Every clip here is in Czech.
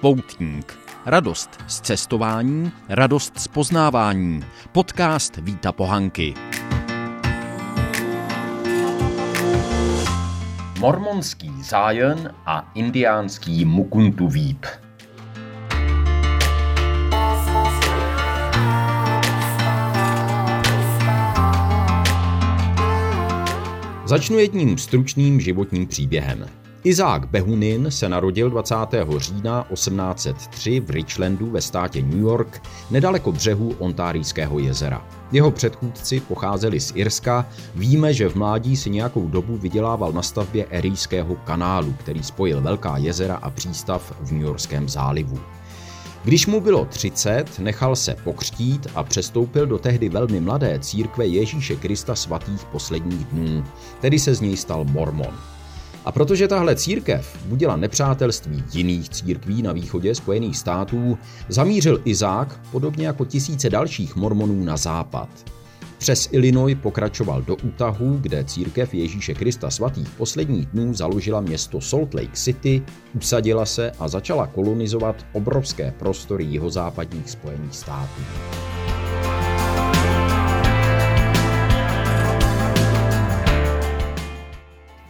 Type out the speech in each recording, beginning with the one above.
Poutník. Radost z cestování, radost z poznávání. Podcast Víta Pohanky. Mormonský zájen a indiánský Mukuntuvíp. Začnu jedním stručným životním příběhem. Izák Behunin se narodil 20. října 1803 v Richlandu ve státě New York, nedaleko břehu Ontárijského jezera. Jeho předchůdci pocházeli z Irska, víme, že v mládí si nějakou dobu vydělával na stavbě Erijského kanálu, který spojil velká jezera a přístav v New Yorkském zálivu. Když mu bylo 30, nechal se pokřtít a přestoupil do tehdy velmi mladé církve Ježíše Krista svatých posledních dnů, tedy se z něj stal mormon. A protože tahle církev budila nepřátelství jiných církví na východě Spojených států, zamířil Izák, podobně jako tisíce dalších mormonů, na západ. Přes Illinois pokračoval do Utahu, kde církev Ježíše Krista svatých posledních dnů založila město Salt Lake City, usadila se a začala kolonizovat obrovské prostory jihozápadních Spojených států.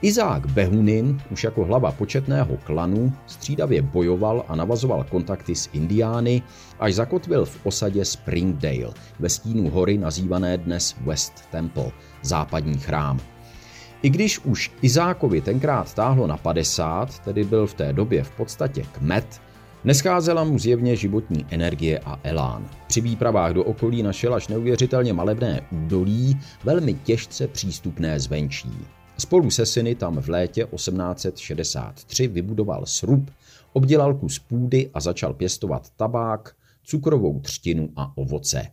Izák Behunin už jako hlava početného klanu střídavě bojoval a navazoval kontakty s Indiány, až zakotvil v osadě Springdale ve stínu hory nazývané dnes West Temple, západní chrám. I když už Izákovi tenkrát táhlo na 50, tedy byl v té době v podstatě kmet, Nescházela mu zjevně životní energie a elán. Při výpravách do okolí našel až neuvěřitelně malebné údolí, velmi těžce přístupné zvenčí. Spolu se syny tam v létě 1863 vybudoval srub, obdělal kus půdy a začal pěstovat tabák, cukrovou třtinu a ovoce.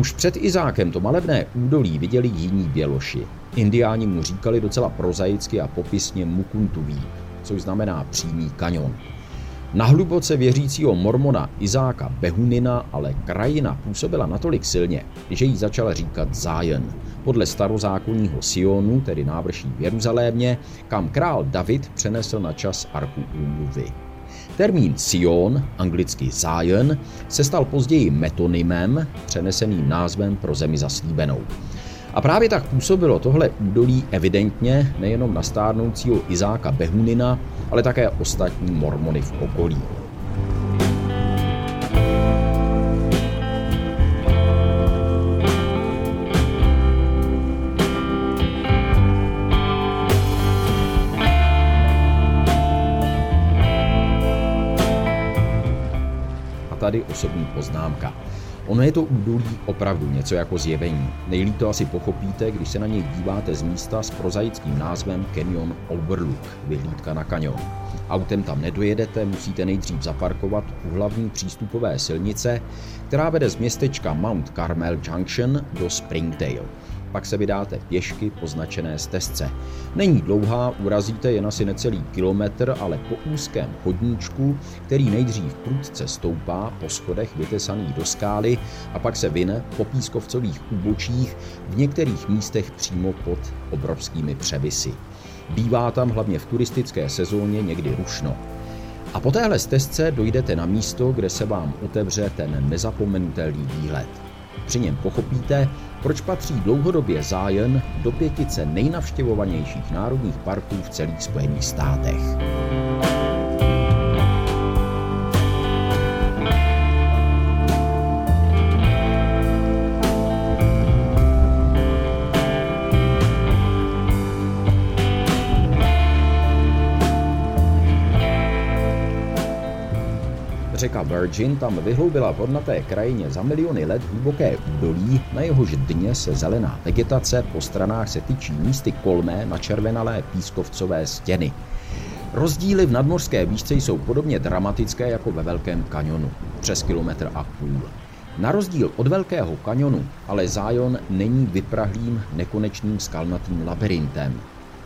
Už před Izákem to malebné údolí viděli jiní běloši. Indiáni mu říkali docela prozaicky a popisně Mukuntuví, což znamená přímý kanion. Na hluboce věřícího mormona Izáka Behunina ale krajina působila natolik silně, že jí začal říkat Zion, podle starozákonního Sionu, tedy návrší v Jeruzalémě, kam král David přenesl na čas arku úmluvy. Termín Sion, anglicky Zion, se stal později metonymem, přeneseným názvem pro zemi zaslíbenou. A právě tak působilo tohle údolí evidentně nejenom na stárnoucího Izáka Behunina, ale také ostatní mormony v okolí. Tady osobní poznámka. Ono je to údolí opravdu něco jako zjevení. Nejlíp to asi pochopíte, když se na něj díváte z místa s prozaickým názvem Canyon Overlook, vyhlídka na kanion. Autem tam nedojedete, musíte nejdřív zaparkovat u hlavní přístupové silnice, která vede z městečka Mount Carmel Junction do Springdale pak se vydáte pěšky po značené stezce. Není dlouhá, urazíte jen asi necelý kilometr, ale po úzkém chodníčku, který nejdřív prudce stoupá po schodech vytesaných do skály a pak se vyne po pískovcových úbočích v některých místech přímo pod obrovskými převisy. Bývá tam hlavně v turistické sezóně někdy rušno. A po téhle stezce dojdete na místo, kde se vám otevře ten nezapomenutelný výhled. Při něm pochopíte, proč patří dlouhodobě zájem do pětice nejnavštěvovanějších národních parků v celých Spojených státech. Řeka Virgin tam vyhloubila v hodnaté krajině za miliony let hluboké údolí, na jehož dně se zelená vegetace, po stranách se tyčí místy kolmé na červenalé pískovcové stěny. Rozdíly v nadmořské výšce jsou podobně dramatické jako ve Velkém kanionu, přes kilometr a půl. Na rozdíl od Velkého kanionu, ale Zion není vyprahlým nekonečným skalnatým labirintem.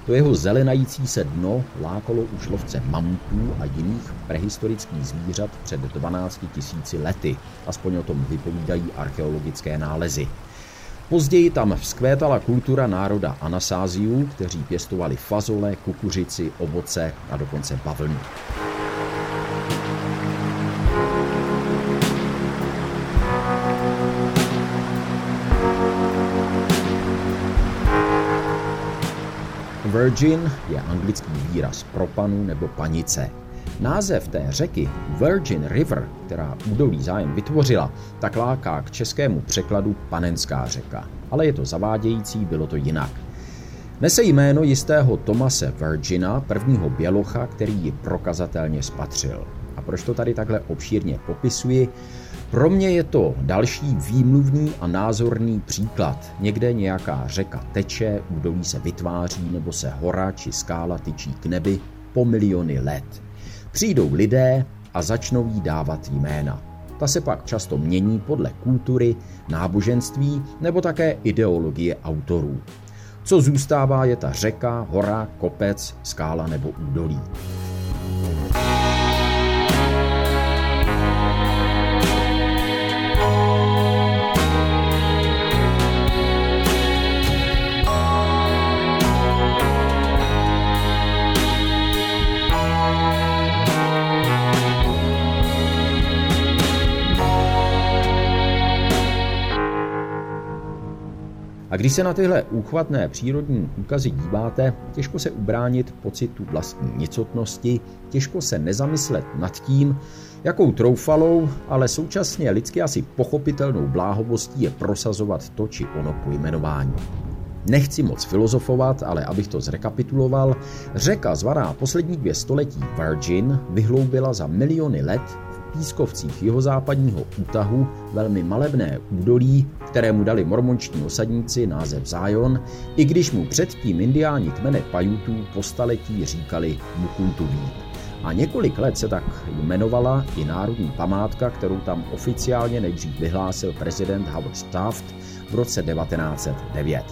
To jeho zelenající se dno lákalo už lovce mamutů a jiných prehistorických zvířat před 12 tisíci lety, aspoň o tom vypovídají archeologické nálezy. Později tam vzkvétala kultura národa Anasáziů, kteří pěstovali fazole, kukuřici, ovoce a dokonce bavlnu. Virgin je anglický výraz pro panu nebo panice. Název té řeky Virgin River, která údolí zájem vytvořila, tak láká k českému překladu panenská řeka. Ale je to zavádějící, bylo to jinak. Nese jméno jistého Tomase Virgina, prvního bělocha, který ji prokazatelně spatřil. A proč to tady takhle obšírně popisuji? Pro mě je to další výmluvný a názorný příklad. Někde nějaká řeka teče, údolí se vytváří nebo se hora či skála tyčí k nebi po miliony let. Přijdou lidé a začnou jí dávat jména. Ta se pak často mění podle kultury, náboženství nebo také ideologie autorů. Co zůstává je ta řeka, hora, kopec, skála nebo údolí. A když se na tyhle úchvatné přírodní úkazy díváte, těžko se ubránit pocitu vlastní nicotnosti, těžko se nezamyslet nad tím, jakou troufalou, ale současně lidsky asi pochopitelnou bláhovostí je prosazovat to či ono pojmenování. Nechci moc filozofovat, ale abych to zrekapituloval, řeka zvaná poslední dvě století Virgin vyhloubila za miliony let pískovcích jihozápadního útahu velmi malebné údolí, kterému dali mormonční osadníci název Zion, i když mu předtím indiáni kmene Pajutů po staletí říkali Mukuntuví. A několik let se tak jmenovala i národní památka, kterou tam oficiálně nejdřív vyhlásil prezident Howard Taft v roce 1909.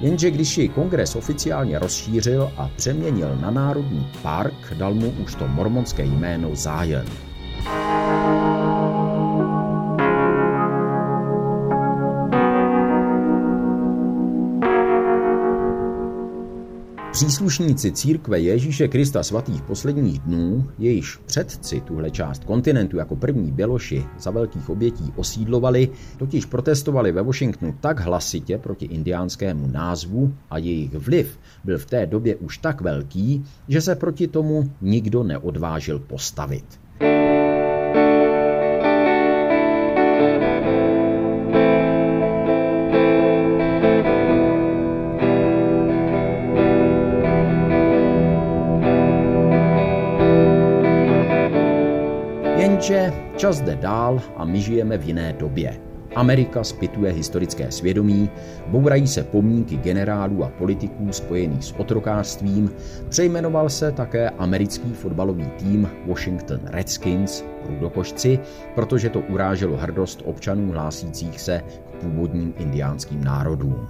Jenže když ji kongres oficiálně rozšířil a přeměnil na národní park, dal mu už to mormonské jméno Zion. Příslušníci církve Ježíše Krista svatých posledních dnů, jejíž předci tuhle část kontinentu jako první běloši za velkých obětí osídlovali, totiž protestovali ve Washingtonu tak hlasitě proti indiánskému názvu a jejich vliv byl v té době už tak velký, že se proti tomu nikdo neodvážil postavit. Jenže čas jde dál a my žijeme v jiné době. Amerika spituje historické svědomí, bourají se pomníky generálů a politiků spojených s otrokářstvím, přejmenoval se také americký fotbalový tým Washington Redskins, rudokošci, protože to uráželo hrdost občanů hlásících se k původním indiánským národům.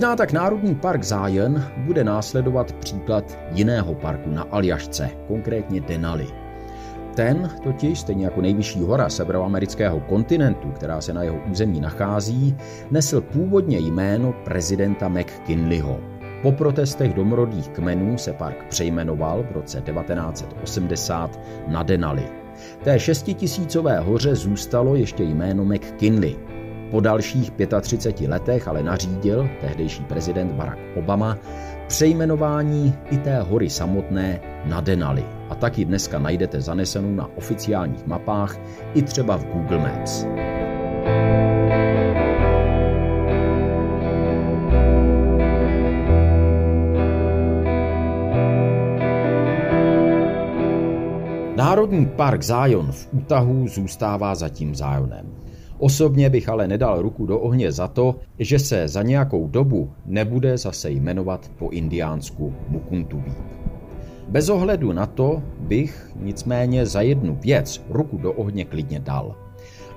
Možná tak Národní park Zion bude následovat příklad jiného parku na Aljašce, konkrétně Denali. Ten totiž, stejně jako nejvyšší hora severoamerického kontinentu, která se na jeho území nachází, nesl původně jméno prezidenta McKinleyho. Po protestech domorodých kmenů se park přejmenoval v roce 1980 na Denali. Té šestitisícové hoře zůstalo ještě jméno McKinley, po dalších 35 letech ale nařídil tehdejší prezident Barack Obama přejmenování i té hory samotné na Denali. A taky dneska najdete zanesenou na oficiálních mapách i třeba v Google Maps. Národní park Zion v Utahu zůstává zatím Zionem. Osobně bych ale nedal ruku do ohně za to, že se za nějakou dobu nebude zase jmenovat po indiánsku Mukuntuví. Bez ohledu na to bych nicméně za jednu věc ruku do ohně klidně dal.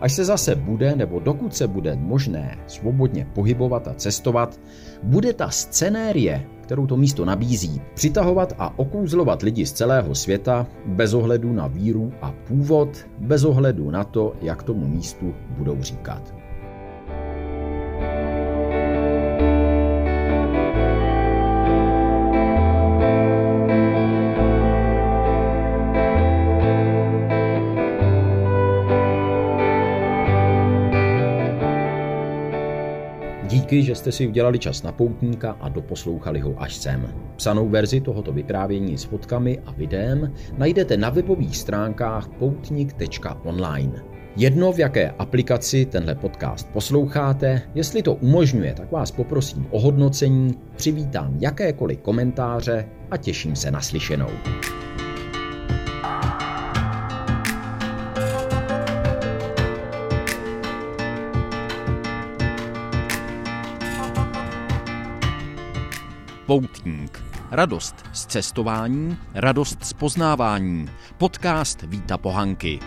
Až se zase bude, nebo dokud se bude možné svobodně pohybovat a cestovat, bude ta scenérie, kterou to místo nabízí, přitahovat a okouzlovat lidi z celého světa bez ohledu na víru a původ, bez ohledu na to, jak tomu místu budou říkat. Díky, že jste si udělali čas na poutníka a doposlouchali ho až sem. Psanou verzi tohoto vyprávění s fotkami a videem najdete na webových stránkách poutnik.online. Jedno, v jaké aplikaci tenhle podcast posloucháte, jestli to umožňuje, tak vás poprosím o hodnocení, přivítám jakékoliv komentáře a těším se na slyšenou. Poutník. Radost z cestování, radost z poznávání. Podcast Víta Pohanky.